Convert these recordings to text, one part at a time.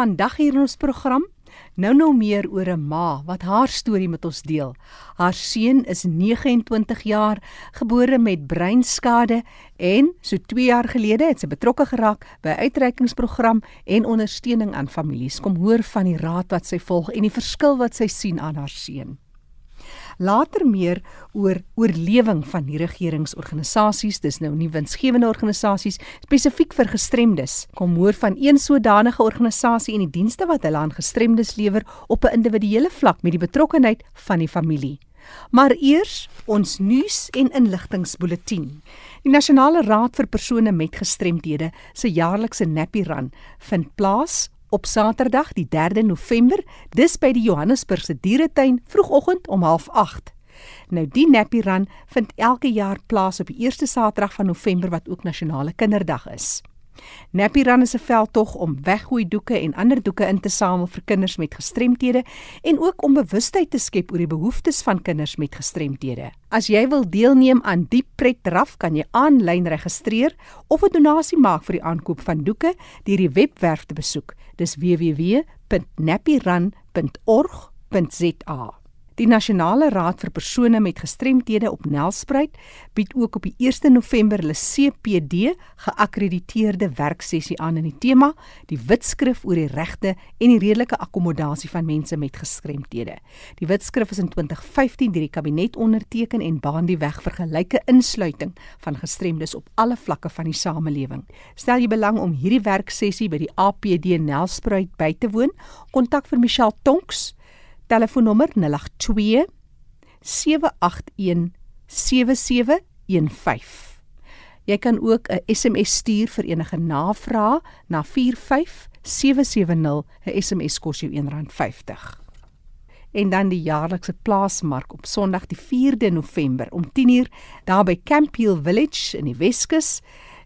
Vandag hier in ons program nou nou meer oor 'n ma wat haar storie met ons deel. Haar seun is 29 jaar, gebore met breinskade en so 2 jaar gelede het sy betrokke geraak by uitreikingsprogram en ondersteuning aan families. Kom hoor van die raad wat sy volg en die verskil wat sy sien aan haar seun. Later meer oor oorlewing van die regeringsorganisasies, dis nou nie winsgewende organisasies spesifiek vir gestremdes. Kom hoor van een sodanige organisasie en die dienste wat hulle aan gestremdes lewer op 'n individuele vlak met die betrokkeheid van die familie. Maar eers ons nuus en inligtingspulsatie. Die Nasionale Raad vir persone met gestremthede se jaarlikse Nappy Run vind plaas op Saterdag die 3de November, dis by die Johannesburgse dieretuin vroegoggend om 08:30. Nou die Nappy Run vind elke jaar plaas op die eerste Saterdag van November wat ook nasionale kinderdag is. Nappy Run is 'n veldtog om weggooi doeke en ander doeke in te samel vir kinders met gestremthede en ook om bewustheid te skep oor die behoeftes van kinders met gestremthede. As jy wil deelneem aan die pret draf, kan jy aanlyn registreer of 'n donasie maak vir die aankoop van doeke deur die webwerf te besoek. Dis www.nappyrun.org.za. Die Nasionale Raad vir persone met gestremthede op Nelspruit bied ook op die 1 November hulle CPD geakkrediteerde werksessie aan in die tema die wetskrif oor die regte en die redelike akkommodasie van mense met gestremthede. Die wetskrif is in 2015 deur die kabinet onderteken en baan die weg vir gelyke insluiting van gestremdes op alle vlakke van die samelewing. Stel jy belang om hierdie werksessie by die APD Nelspruit by te woon, kontak vir Michelle Tonks 082 telefoonnommer 082 781 7715. Jy kan ook 'n SMS stuur vir enige navrae na 45770. 'n SMS kos jou R1.50. En dan die jaarlikse plaasmark op Sondag die 4de November om 10:00 daar by Campiel Village in die Weskus.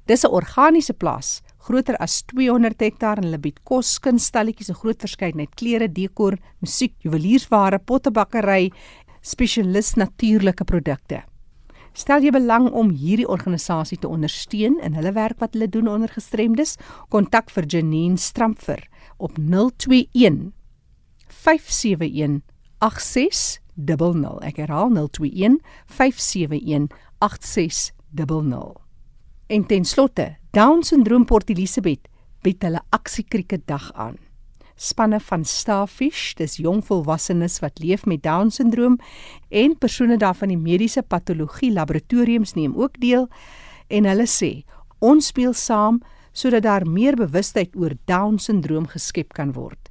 Dis 'n organiese plaas groter as 200 hektaar en hulle bied kos, kunstalletjies, 'n groot verskeidenheid klere, dekor, musiek, juweliersware, pottebakkery, spesialis natuurlike produkte. Stel jy belang om hierdie organisasie te ondersteun in hulle werk wat hulle doen onder gestremdes, kontak vir Janine Strampfer op 021 571 8600. Ek herhaal 021 571 8600. En ten slotte, Down-sindroom Port Elizabeth bied hulle aksiekrieke dag aan. Spanne van Starfish, dis jong volwassenes wat leef met Down-sindroom en persone daarvan die mediese patologie laboratoriums neem ook deel en hulle sê ons speel saam sodat daar meer bewustheid oor Down-sindroom geskep kan word.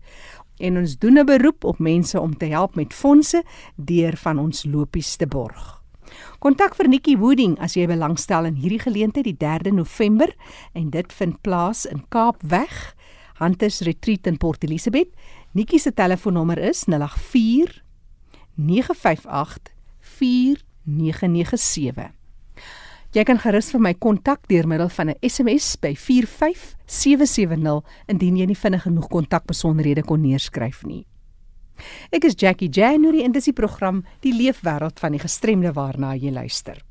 En ons doen 'n beroep op mense om te help met fondse deur van ons lopies te borg. Kontak vir Nikki Wooding as jy belangstel in hierdie geleentheid die 3de November en dit vind plaas in Kaapweg, Hunters Retreat in Port Elizabeth. Nikki se telefoonnommer is 084 958 4997. Jy kan gerus vir my kontak deur middel van 'n SMS by 45770 indien jy nie vinnig genoeg kontakbesonderhede kon neerskryf nie. Ek is Jackie January en dis die program Die Leefwêreld van die Gestremde waarna jy luister.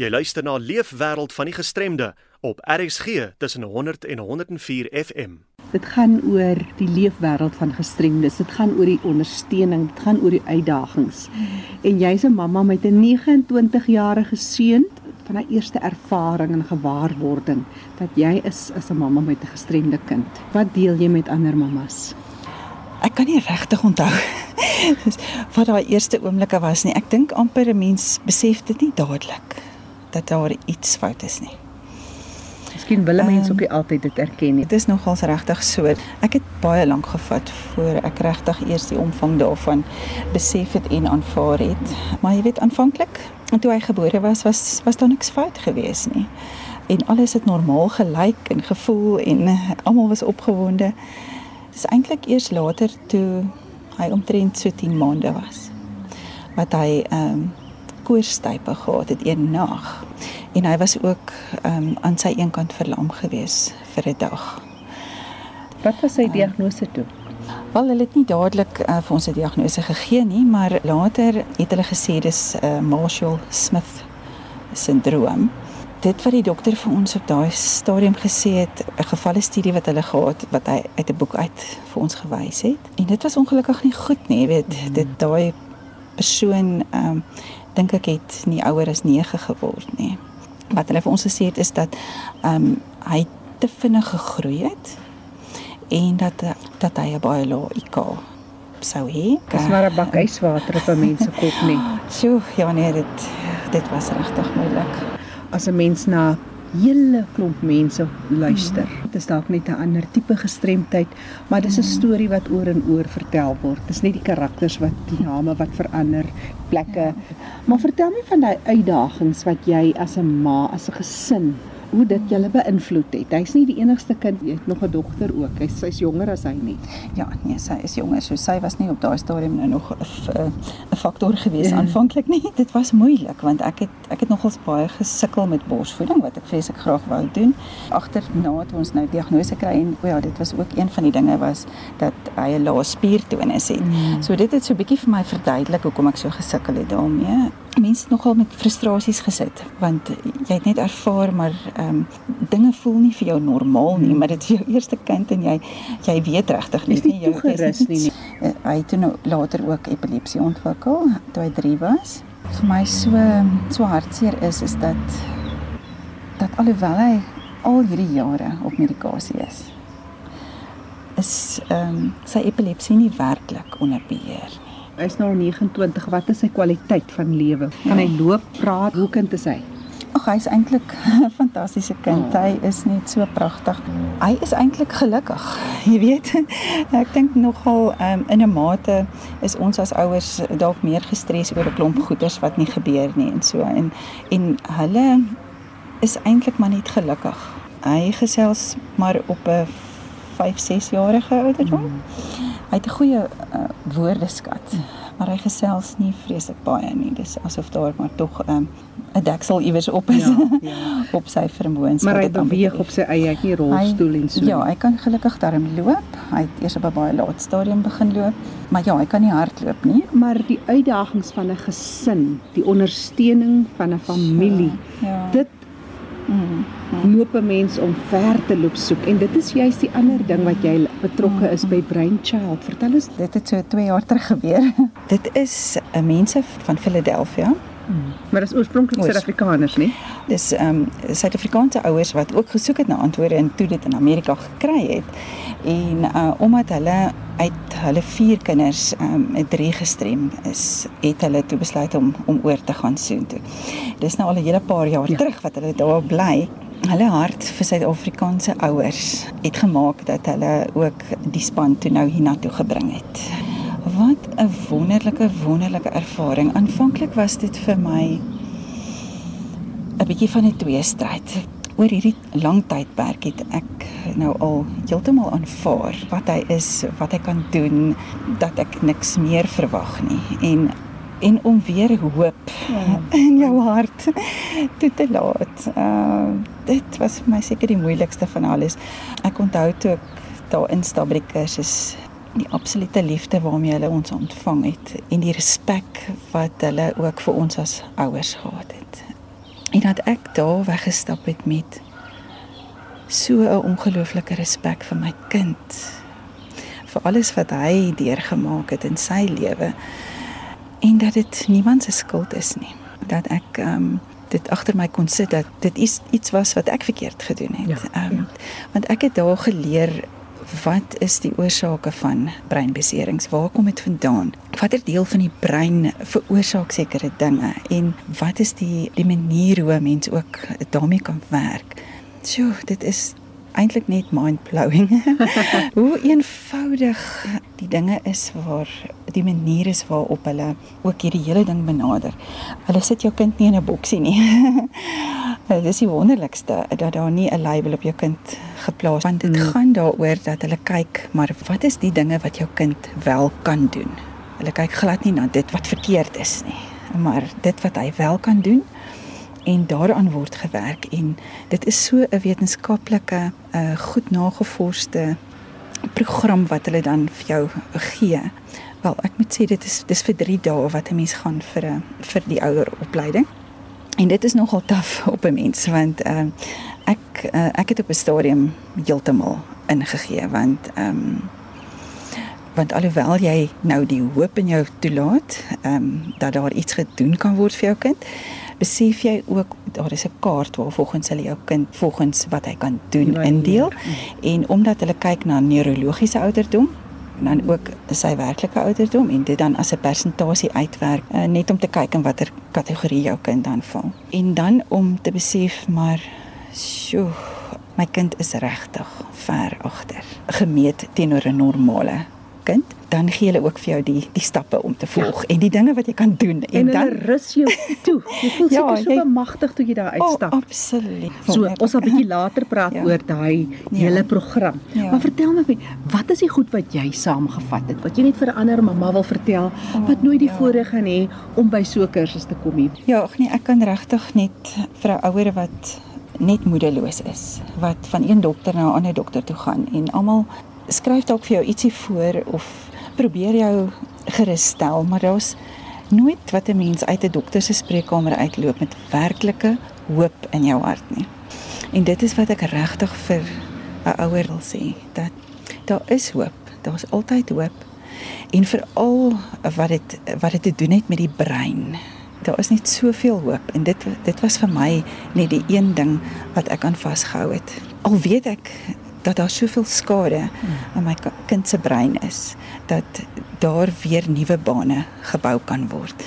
Jy luister na Leefwêreld van die Gestremde op RXG tussen 100 en 104 FM. Dit gaan oor die leefwêreld van gestremdes. Dit gaan oor die ondersteuning, dit gaan oor die uitdagings. En jy's 'n mamma met 'n 29-jarige seun van 'n eerste ervaring en gewaarwording dat jy is as 'n mamma met 'n gestremde kind. Wat deel jy met ander mammas? Ek kan nie regtig onthou wat daai eerste oomblikke was nie. Ek dink amper 'n mens besef dit nie dadelik dat daar iets fout is nie. Miskien wil mense um, ook nie altyd dit erken nie. Dit is nogals regtig so. Ek het baie lank gevat voor ek regtig eers die omvang daarvan besef het en aanvaar het. Maar jy weet aanvanklik toe hy gebore was, was was daar niks fout gewees nie. En alles het normaal gelyk en gevoel en almal was opgewonde. Dis eintlik eers later toe hy omtrent so 10 maande was wat hy ehm um, koorstype gehad het een nag. En hy was ook ehm um, aan sy een kant verlam gewees vir 'n dag. Wat was sy diagnose toe? Wel, hulle het nie dadelik uh, vir ons 'n diagnose gegee nie, maar later het hulle gesê dis 'n uh, Marshall Smith sindroom. Dit wat die dokter vir ons op daai stadium gesê het, 'n gevalle studie wat hulle gehad wat hy uit 'n boek uit vir ons gewys het. En dit was ongelukkig nie goed nie, weet, mm. dit daai persoon ehm um, dink ek het nie ouer as 9 geword nie. Wat hulle vir ons gesê het is dat ehm um, hy te vinnig gegroei het en dat dat hy 'n baie lae IQ sou hê. Dis maar 'n bak yswater op 'n mens se kop nie. Sjoe, ja nee, dit dit was regtig moeilik. As 'n mens na hele klomp mense luister. Mm. Dit is dalk net 'n ander tipe gestremdheid, maar dis 'n mm. storie wat oor en oor vertel word. Dis nie die karakters wat die name wat verander, plekke. Ja. Maar vertel my van daai uitdagings wat jy as 'n ma, as 'n gesin hoe dit julle beïnvloed het. Hy's nie die enigste kind, jy het nog 'n dogter ook. Hy sy's jonger as hy nie. Ja, nee, sy is jonger. So sy was nie op daai stadium nou nog 'n faktor gewees ja. aanvanklik nie. Dit was moeilik want ek het ek het nogals baie gesukkel met borsvoeding wat ek vreeslik graag wou doen. Agterna toe ons nou diagnose kry en o ja, dit was ook een van die dinge was dat hy 'n lae spiertonus het. Mm. So dit het so 'n bietjie vir my verduidelik hoekom ek so gesukkel het daarmee mense nogal met frustrasies gesit want jy het net ervaar maar ehm um, dinge voel nie vir jou normaal nie maar dit is jou eerste kind en jy jy weet regtig nie nie jou gerus nie, nie. Uh, hy het nou later ook epilepsie ontwikkel toe hy 3 was. Vir my so so hartseer is is dat dat alhoewel hy al hierdie jare op medikasie is is ehm um, sy epilepsie nie werklik onder beheer nie Hy's nou 29. Wat is sy kwaliteit van lewe? Kan hy loop, praat? Hoe kind is hy? Ag, hy's eintlik 'n fantastiese kind. Oh. Hy is net so pragtig. Hy is eintlik gelukkig. Jy weet, ek dink nogal um, in 'n mate is ons as ouers dalk meer gestres oor 'n klomp goeders wat nie gebeur nie en so en en hulle is eintlik maar net gelukkig. Hy gesels maar op 'n 5, 6 jarige ouderdom. Mm. Hy het 'n goeie uh, woordeskat, maar hy gesels nie vreeslik baie nie. Dis asof daar maar tog 'n um, 'n deksel iewers op is ja, ja. op sy vermoëns. Maar hy beweeg op sy eie, hy rolstoel en so. Ja, hy kan gelukkig darm loop. Hy het eers op 'n baie laat stadium begin loop, maar ja, hy kan nie hardloop nie. Maar die uitdagings van 'n gesin, die ondersteuning van 'n familie, ja, ja. dit. Loop 'n mens om ver te loop soek en dit is juist die ander ding wat jy betrokke is by Brain Child. Vertel ons, dit het so 2 jaar terug gebeur. dit is 'n mense van Philadelphia. Hmm. Maar dit is oorspronklik Suid-Afrikaners, nie? Dis ehm um, Suid-Afrikaanse ouers wat ook gesoek het na antwoorde en toe dit in Amerika gekry het. En uh omdat hulle uit hulle vier kinders ehm um, drie gestrem is, het hulle toe besluit om om oor te gaan soontoe. Dis nou al 'n hele paar jaar ja. terug wat hulle daar bly. Hulle hart vir Suid-Afrikaanse ouers het gemaak dat hulle ook die span toe nou hiernatoe gebring het. Wat 'n wonderlike wonderlike ervaring. Aanvanklik was dit vir my 'n bietjie van 'n tweestryd. Oor hierdie lang tydperk het ek nou al heeltemal aanvaar wat hy is, wat hy kan doen, dat ek niks meer verwag nie en en om weer hoop ja. in jou hart toe te laat. Uh dit was vir my seker die moeilikste van alles. Ek onthou toe ek daar instap by die kursus die absolute liefde waarmee hulle ons ontvang het en die respek wat hulle ook vir ons as ouers gehad het. En dat ek daar weggestap het met so 'n ongelooflike respek vir my kind vir alles wat hy deurgemaak het in sy lewe en dat dit niemand se skuld is nie dat ek um, dit agter my kon sit dat dit is iets was wat ek verkeerd gedoen het. Ja, um, ja. Want ek het daar geleer wat is die oorsake van breinbeserings? Waar kom dit vandaan? Watter deel van die brein veroorsaak sekere dinge en wat is die die manier hoe 'n mens ook daarmee kan werk? So, dit is eintlik net mind-blowing. hoe eenvoudig die dinge is waar die manier is waarop hulle ook hierdie hele ding benader. Hulle sit jou kind nie in 'n boksie nie. Dit is die wonderlikste dat daar nie 'n label op jou kind geplaas want dit hmm. gaan daaroor dat hulle kyk maar wat is die dinge wat jou kind wel kan doen. Hulle kyk glad nie na dit wat verkeerd is nie, maar dit wat hy wel kan doen en daaraan word gewerk en dit is so 'n wetenskaplike uh, goed nagevorsde program wat hulle dan vir jou gee. Wel, ek moet sê dit is dis vir 3 dae wat 'n mens gaan vir 'n vir die ouer opleiding. En dit is nogal taaf op 'n mens want ehm uh, ek uh, ek het op 'n stadium heeltemal ingegee want ehm um, want alhoewel jy nou die hoop in jou toelaat ehm um, dat daar iets gedoen kan word vir jou kind besef jy ook daar is 'n kaart waar volgens hulle jou kind volgens wat hy kan doen indeel. En omdat hulle kyk na neurologiese ouderdom dan ook sy werklike ouderdom en dit dan as 'n persentasie uitwerk uh, net om te kyk in watter kategorie jou kind dan val. En dan om te besef maar sjoe, my kind is regtig ver agter gemeet teenoor 'n normale kind dan gee hulle ook vir jou die die stappe om te volg ja. en die dinge wat jy kan doen en, en dan rus jou toe. Jy voel ja, seker so bemagtig toe jy daar uitstap. Oh, absoluut. So ons sal 'n bietjie later praat ja. oor daai ja. hele program. Ja. Maar vertel my, wat is die goed wat jy saamgevat het? Wat jy net vir 'n ander mamma wil vertel oh, wat nooit die ja. voorreg gaan hê om by so 'n kursus te kom nie. Ja, ag nee, ek kan regtig net vir 'n ouer wat net moedeloos is wat van een dokter na 'n ander dokter toe gaan en almal skryf dalk vir jou ietsie voor of probeer jou gerus stel, maar daar's nooit wat 'n mens uit 'n dokter se spreekkamer uitloop met werklike hoop in jou hart nie. En dit is wat ek regtig vir 'n ouer wil sê, dat daar is hoop. Daar's altyd hoop. En veral wat dit wat dit te doen het met die brein. Daar is net soveel hoop en dit dit was vir my net die een ding wat ek aan vasgehou het. Al weet ek dat daar soveel skade in my kind se brein is dat daar weer nuwe bane gebou kan word.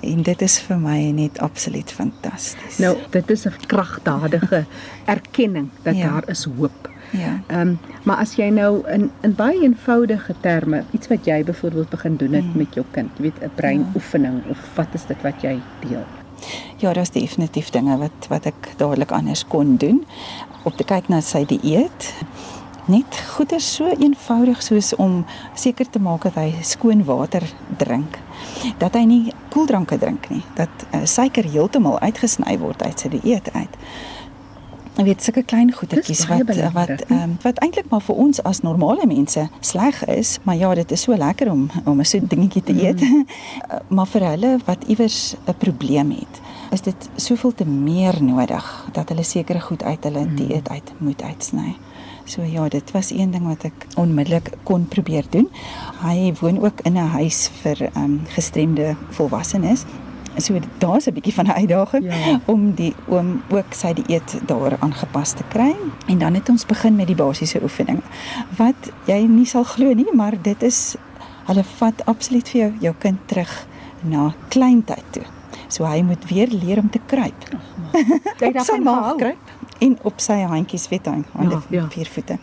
En dit is vir my net absoluut fantasties. Nou, dit is 'n kragtadige erkenning dat ja. daar is hoop. Ja. Ehm um, maar as jy nou in in baie eenvoudige terme iets wat jy byvoorbeeld begin doen het hmm. met jou kind, jy weet 'n breinoefening ja. of wat is dit wat jy deel? Ja, daar's definitief dinge wat wat ek dadelik anders kon doen op te kyk na sy dieet. Net goeie so eenvoudig soos om seker te maak dat hy skoon water drink. Dat hy nie koeldranke drink nie, dat uh, suiker heeltemal uitgesny word uit sy dieet uit. Jy weet sulke klein goedertjies wat wat um, wat eintlik maar vir ons as normale mense sleg is, maar ja, dit is so lekker om om 'n so dingetjie te eet. Mm. maar vir hulle wat iewers 'n probleem het, is dit soveel te meer nodig dat hulle sekere goed uit hulle mm. dieet uit moet uitsny. So ja, dit was een ding wat ek onmiddellik kon probeer doen. Hy woon ook in 'n huis vir ehm um, gestremde volwassenes. So daar's 'n bietjie van 'n uitdaging ja. om die oom ook sy dieet daar aangepas te kry. En dan het ons begin met die basiese oefeninge. Wat jy nie sal glo nie, maar dit is hulle vat absoluut vir jou jou kind terug na kleintyd toe. So hy moet weer leer om te kruip. Jy daar van maag kruip en op sy handjies weet hy aan ja, die ja. vier voete.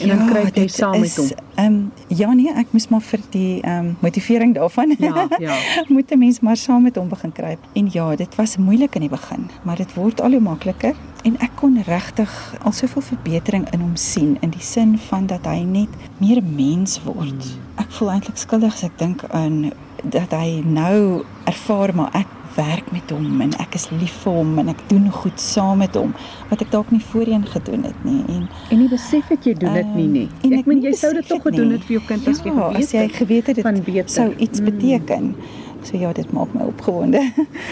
En dan ja, kruip hy saam met hom. Ehm um, ja nee, ek moes maar vir die ehm um, motivering daarvan. Ja, ja. moet 'n mens maar saam met hom begin kruip. En ja, dit was moeilik in die begin, maar dit word al hoe makliker en ek kon regtig al soveel verbetering in hom sien in die sin van dat hy net meer mens word. Hmm. Ek voel eintlik skuldig as ek dink aan dat hy nou ervaar maar ek werk met hom en ek is lief vir hom en ek doen goed saam met hom wat ek dalk nie voorheen gedoen het nie en en jy besef dat jy doen dit nie nie. Uh, ek meen jy sou dit tog gedoen het vir jou kind as jy ja, geweet het. As jy geweet het dit sou iets mm. beteken. So ja, dit maak my opgewonde.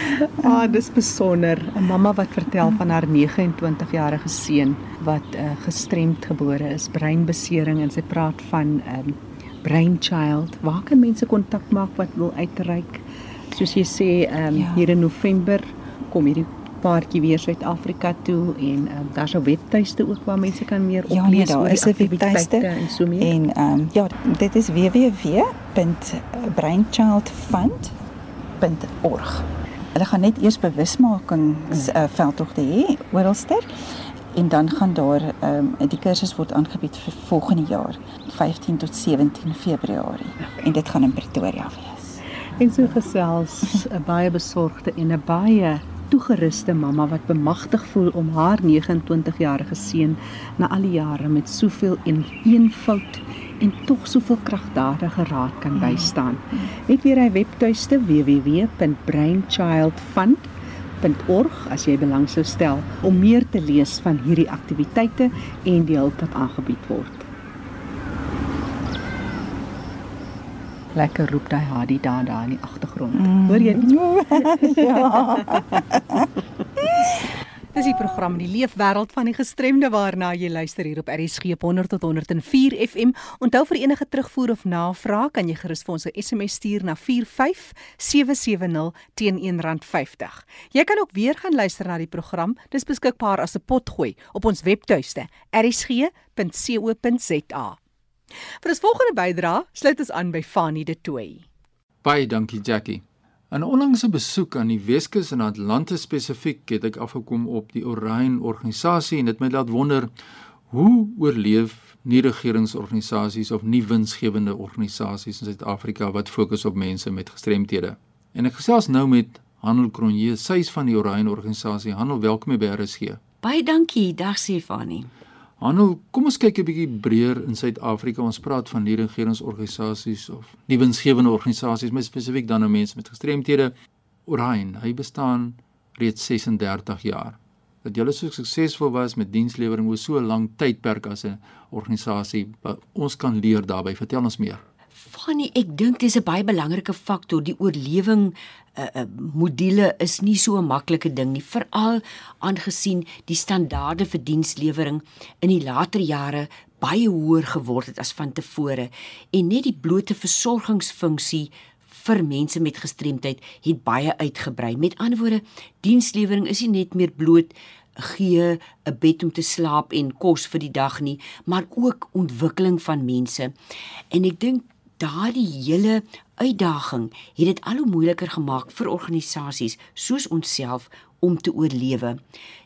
ah, dis besonder. 'n Mamma wat vertel van haar 29-jarige seun wat uh, gestremd gebore is, breinbesering en sy praat van um, ehm, brainchild. Waar kan mense kontak maak wat wil uitreik? Soos jy sê um, ja. hier in November kom hierdie paartjie weer Suid-Afrika toe en um, daar's 'n webtuiste ook waar mense kan meer oplees ja, nee, daar is 'n webtuiste en so meer. En ehm um, ja, dit is www.brainchildfund.org. Hulle gaan net eers bewusmakings uh, veldtogte hê oralster en dan gaan daar ehm um, die kursus word aangebied vir volgende jaar 15 tot 17 Februarie en dit gaan in Pretoria wees. En so gesels 'n baie besorgde en 'n baie toegeruste mamma wat bemagtig voel om haar 29-jarige seun na al die jare met soveel en eenvoud en tog soveel kragtadige raad kan mm. bystaan. Net weer hy webtuiste www.brainchildfund.org as jy belang sou stel om meer te lees van hierdie aktiwiteite en die hulp wat aangebied word. Lekker roep daai Hadi daar daar in die agtergrond. Mm. Hoor jy? ja. Dis die program die leefwêreld van die gestremde waarna jy luister hier op RSG 100 tot 104 FM. Onthou vir enige terugvoer of navraag kan jy gerus vir ons 'n SMS stuur na 45770 teen R1.50. Jy kan ook weer gaan luister na die program. Dis beskikbaar as 'n potgooi op ons webtuiste rsg.co.za. Vir ons volgende bydrae sluit ons aan by Fanny De Tooy. Baie dankie Jackie. 'n Onlangse besoek aan die Weskus en Atlantis spesifiek het ek afgekom op die Orion organisasie en dit my laat wonder hoe oorleef nie regeringsorganisasies of nie winsgewende organisasies in Suid-Afrika wat fokus op mense met gestremthede. En ek gesels nou met Handel Kronje, sy's van die Orion organisasie. Handel, welkom by RSG. Baie dankie, dag Stefanie. Hanel, kom ons kyk 'n bietjie breër in Suid-Afrika. Ons praat van nie regeringsorganisasies of nie winsgewende organisasies, maar spesifiek dan nou mense met gestremthede. Orion, hy bestaan reeds 36 jaar. Dat julle so suksesvol was met dienslewering oor so 'n lang tydperk as 'n organisasie, ons kan leer daarbey. Vertel ons meer. Fanny, ek dink dis 'n baie belangrike faktor. Die oorlewing uh, uh, module is nie so 'n maklike ding nie, veral aangesien die standaarde vir dienslewering in die later jare baie hoër geword het as van tevore en net die blote versorgingsfunksie vir mense met gestremdheid het baie uitgebrei. Met ander woorde, dienslewering is nie net meer bloot gee 'n bed om te slaap en kos vir die dag nie, maar ook ontwikkeling van mense. En ek dink daardie hele uitdaging het dit al hoe moeiliker gemaak vir organisasies soos onsself om te oorlewe.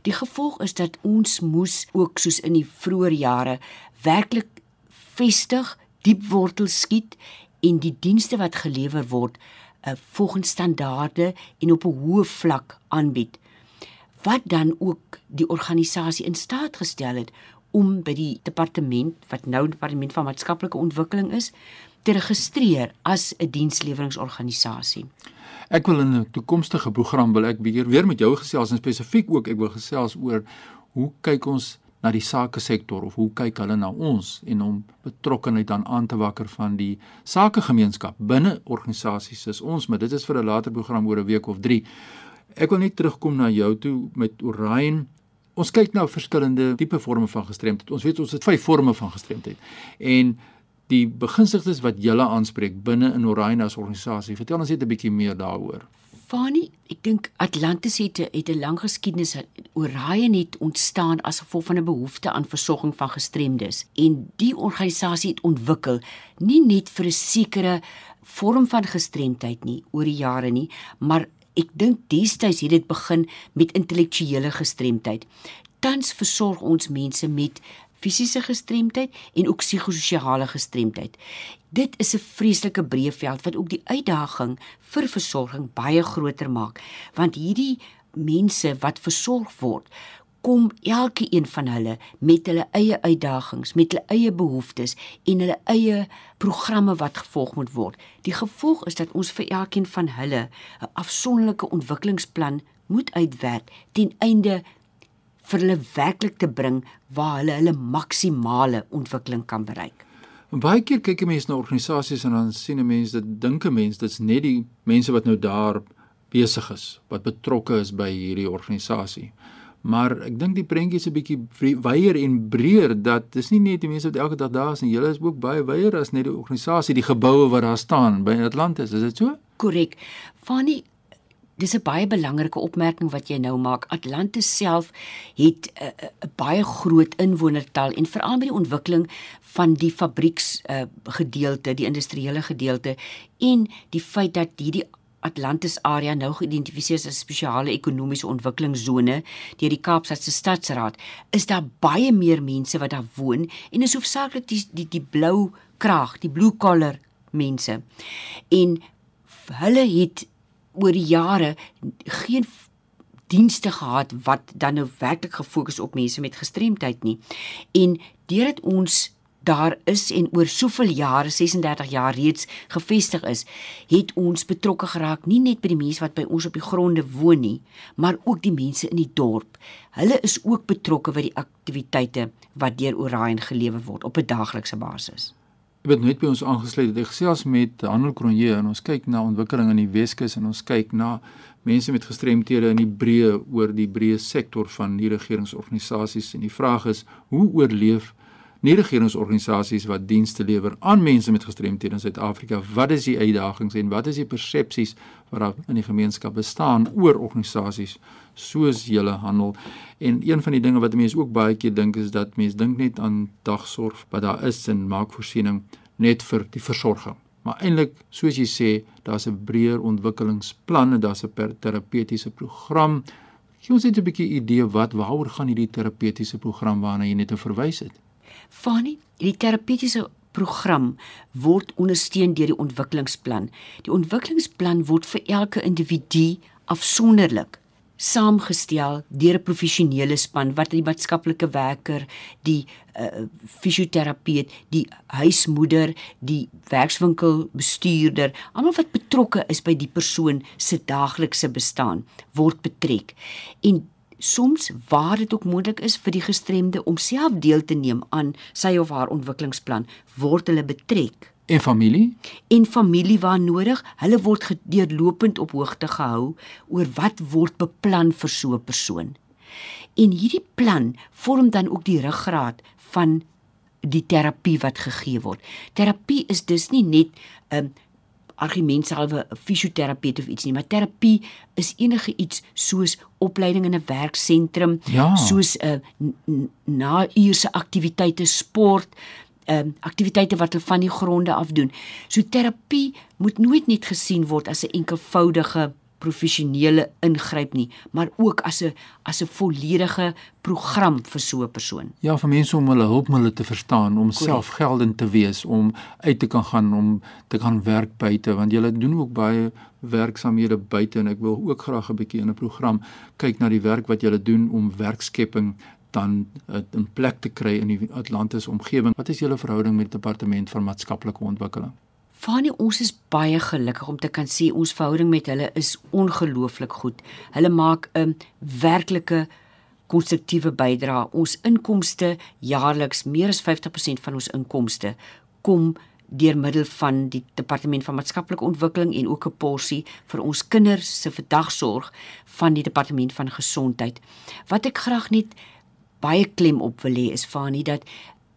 Die gevolg is dat ons moes ook soos in die vroeë jare werklik vestig, diep wortels skiet en die dienste wat gelewer word uh, volgens standaarde en op 'n hoë vlak aanbied wat dan ook die organisasie in staat gestel het om by die departement wat nou departement van maatskaplike ontwikkeling is te registreer as 'n diensleweringsorganisasie. Ek wil in 'n toekomstige program wil ek weer weer met jou gesels en spesifiek ook ek wil gesels oor hoe kyk ons na die sake sektor of hoe kyk hulle na ons en om betrokkeheid dan aan te wakker van die sakegemeenskap binne organisasies soos ons maar dit is vir 'n later program oor 'n week of 3. Ek wil net terugkom na jou toe met Orion. Ons kyk nou verskillende tipe forme van gestremdheid. Ons weet ons het vyf forme van gestremdheid. En die beginsigtes wat julle aanspreek binne in Orion as organisasie. Vertel ons net 'n bietjie meer daaroor. Fani, ek dink Atlantis het 'n het 'n lang geskiedenis. Orion het ontstaan as gevolg van 'n behoefte aan versorging van gestremdes en die organisasie het ontwikkel nie net vir 'n sekere vorm van gestremdheid nie oor die jare nie, maar ek dink destyds het dit begin met intellektuele gestremdheid. Tans versorg ons mense met fisiese gestremdheid en ook psigososiale gestremdheid. Dit is 'n vreeslike breë veld wat ook die uitdaging vir versorging baie groter maak, want hierdie mense wat versorg word, kom elke een van hulle met hulle eie uitdagings, met hulle eie behoeftes en hulle eie programme wat gevolg moet word. Die gevolg is dat ons vir elkeen van hulle 'n afsonderlike ontwikkelingsplan moet uitwerk ten einde vir hulle werklik te bring waar hulle hulle maksimale ontwikkeling kan bereik. En baie keer kyk 'n mens na organisasies en dan sien 'n mens dit dink 'n mens dit's net die mense wat nou daar besig is, wat betrokke is by hierdie organisasie. Maar ek dink die prentjie is 'n bietjie wyeer en breër dat dis nie net die mense wat elke dag daar is nie, julle is ook baie wyeer as net die organisasie, die geboue wat daar staan by Atlantis, is dit so? Korrek. Fanny, dis 'n baie belangrike opmerking wat jy nou maak. Atlantis self het 'n uh, uh, baie groot inwonertal en veral met die ontwikkeling van die fabrieks uh, gedeelte, die industriële gedeelte en die feit dat hierdie Atlantis area nou geïdentifiseer as 'n spesiale ekonomiese ontwikkelingsone deur die Kaapstadse Stadsraad, is daar baie meer mense wat daar woon en is hoofsaaklik die die die blou kraag, die blue collar mense. En hulle het oor die jare geen dienste gehad wat dan nou werklik gefokus op mense met gestremdheid nie. En deurdat ons daar is en oor soveel jare 36 jaar reeds gevestig is, het ons betrokke geraak nie net by die mense wat by ons op die gronde woon nie, maar ook die mense in die dorp. Hulle is ook betrokke by die aktiwiteite wat deur Orion gelewer word op 'n daaglikse basis. Ek het net by ons aangesluit. Ek gesels met Handel Kronje en ons kyk na ontwikkeling in die Weskus en ons kyk na mense met gestremthede in die breë oor die breë sektor van nie regeringsorganisasies en die vraag is hoe oorleef nie regeringsorganisasies wat dienste lewer aan mense met gestremthede in Suid-Afrika. Wat is die uitdagings en wat is die persepsies wat daar in die gemeenskap bestaan oor organisasies soos julle handel? En een van die dinge wat mense ook baie keer dink is dat mense dink net aan dagsorg wat daar is en maak voorsiening net vir die versorging. Maar eintlik soos jy sê daar's 'n breër ontwikkelingsplan en daar's 'n terapeutiese program. Gee ons net 'n bietjie idee wat waaroor gaan hierdie terapeutiese program waarna jy net verwys het Fanie, die terapeutiese program word ondersteun deur die ontwikkelingsplan. Die ontwikkelingsplan word vir elke individu afsonderlik saamgestel deur 'n professionele span wat die maatskaplike werker, die uh, fisioterapeut, die huismoeder, die werkswinkel bestuurder, almal wat betrokke is by die persoon se daaglikse bestaan word betrek. En soms waar dit ook moontlik is vir die gestremde om self deel te neem aan sy of haar ontwikkelingsplan, word hulle betrek. En familie? En familie waar nodig, hulle word gedeurlopend op hoogte gehou oor wat word beplan vir so 'n persoon. En hierdie plan vorm dan ook die ruggraat van die terapie wat gegee word. Terapie is dus nie net 'n um, argument salwe 'n fisioterapeut of iets nie, maar terapie is enige iets soos opleiding in 'n werksentrum, ja. soos 'n uh, na-uurse aktiwiteite, sport, ehm um, aktiwiteite wat hulle van die gronde af doen. So terapie moet nooit net gesien word as 'n enkelvoudige professionele ingryp nie, maar ook as 'n as 'n volledige program vir so 'n persoon. Ja, vir mense om hulle hulpmiddels te verstaan, om selfgeldend te wees, om uit te kan gaan om te kan werk buite, want jy doen ook baie werksamehede buite en ek wil ook graag 'n bietjie in 'n program kyk na die werk wat julle doen om werkskepping dan uh, in plek te kry in die Atlantis omgewing. Wat is julle verhouding met die departement van maatskaplike ontwikkeling? Fanie, ons is baie gelukkig om te kan sê ons verhouding met hulle is ongelooflik goed. Hulle maak 'n werklike konstruktiewe bydrae. Ons inkomste jaarliks, meer as 50% van ons inkomste kom deur middel van die departement van maatskaplike ontwikkeling en ook 'n porsie vir ons kinders se verdagsorg van die departement van gesondheid. Wat ek graag net baie klem op wil hê is Fanie dat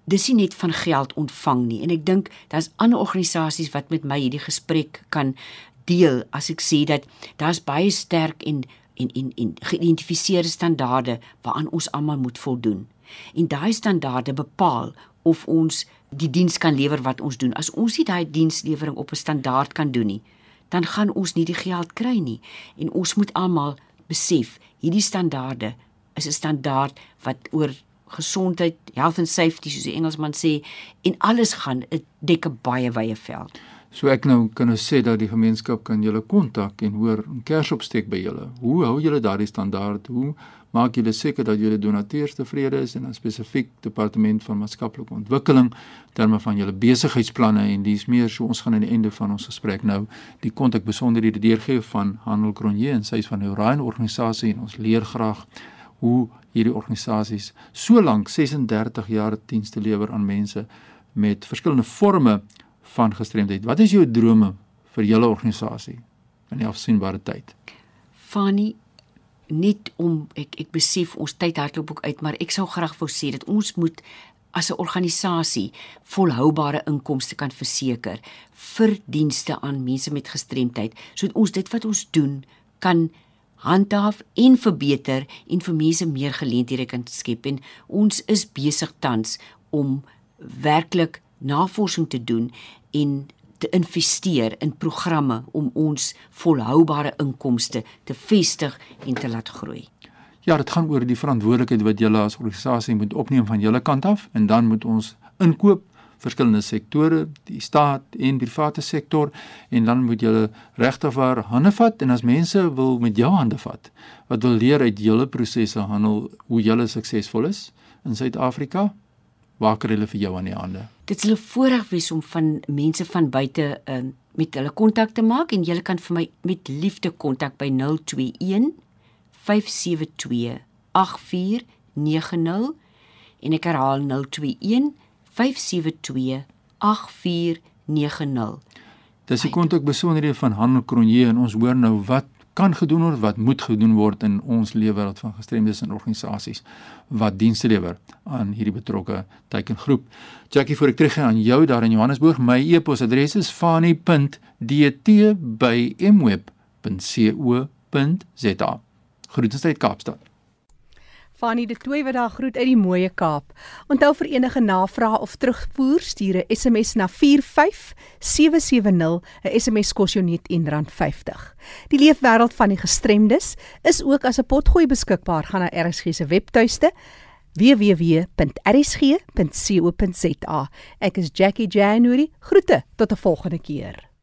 dis nie net van geld ontvang nie en ek dink daar's ander organisasies wat met my hierdie gesprek kan deel as ek sê dat daar's baie sterk en en en, en geïdentifiseerde standaarde waaraan ons almal moet voldoen. En daai standaarde bepaal of ons die diens kan lewer wat ons doen. As ons nie daai dienslewering op 'n standaard kan doen nie, dan gaan ons nie die geld kry nie. En ons moet almal besef, hierdie standaarde is 'n standaard wat oor gesondheid, health and safety soos die Engelsman sê en alles gaan 'n baie wye veld. So ek nou kan nou sê dat die gemeenskap kan julle kontak en hoor 'n kers opsteek by julle. Hoe hou julle daardie standaard? Hoe maak julle seker dat julle donateurs tevrede is en dan spesifiek departement van maatskaplike ontwikkeling terme van julle besigheidsplanne en dis meer so ons gaan aan die einde van ons gesprek nou die kontak besonderhede deurgee van Handel Kronje en sy is van die Orion organisasie en ons leer graag hoe hierdie organisasies so lank 36 jaar dienste lewer aan mense met verskillende forme van gestremdheid. Wat is jou drome vir julle organisasie in die afsienbare tyd? Fanny net om ek ek besef ons tyd hardloop ook uit, maar ek sou graag wou sê dat ons moet as 'n organisasie volhoubare inkomste kan verseker vir dienste aan mense met gestremdheid sodat ons dit wat ons doen kan handhaaf en verbeter en vir mense meer geleenthede kan skep en ons is besig tans om werklik navorsing te doen en te investeer in programme om ons volhoubare inkomste te vestig en te laat groei. Ja, dit gaan oor die verantwoordelikheid wat julle as organisasie moet opneem van julle kant af en dan moet ons inkoop verskillende sektore, die staat en private sektor en dan moet jy regtig waar hande vat en as mense wil met jou hande vat wat wil leer uit julle prosesse handel hoe julle suksesvol is in Suid-Afrika waker hulle vir jou aan die hande. Dit sal 'n voorreg wees om van mense van buite uh, met hulle kontak te maak en jy kan vir my met liefde kontak by 021 572 8490 en ek herhaal 021 572 8490. Dis die kontak besonderhede van Handel Kronje en ons hoor nou wat kan gedoen word, wat moet gedoen word in ons lewe van gestremdes en organisasies wat dienste lewer aan hierdie betrokke teikengroep. Jackie, voor ek teruggaan aan jou daar in Johannesburg, my e-posadres is fani.dt@mweb.co.za. Groete uit Kaapstad. Fanny de Tooi wat daar groet uit die mooie Kaap. Onthou vir enige navrae of terugvoer stuur 'n SMS na 45770. 'n SMS kos jou net R1.50. Die leefwêreld van die gestremdes is ook as 'n potgooi beskikbaar. Gaan na RSG se webtuiste www.rsg.co.za. Ek is Jackie January. Groete tot 'n volgende keer.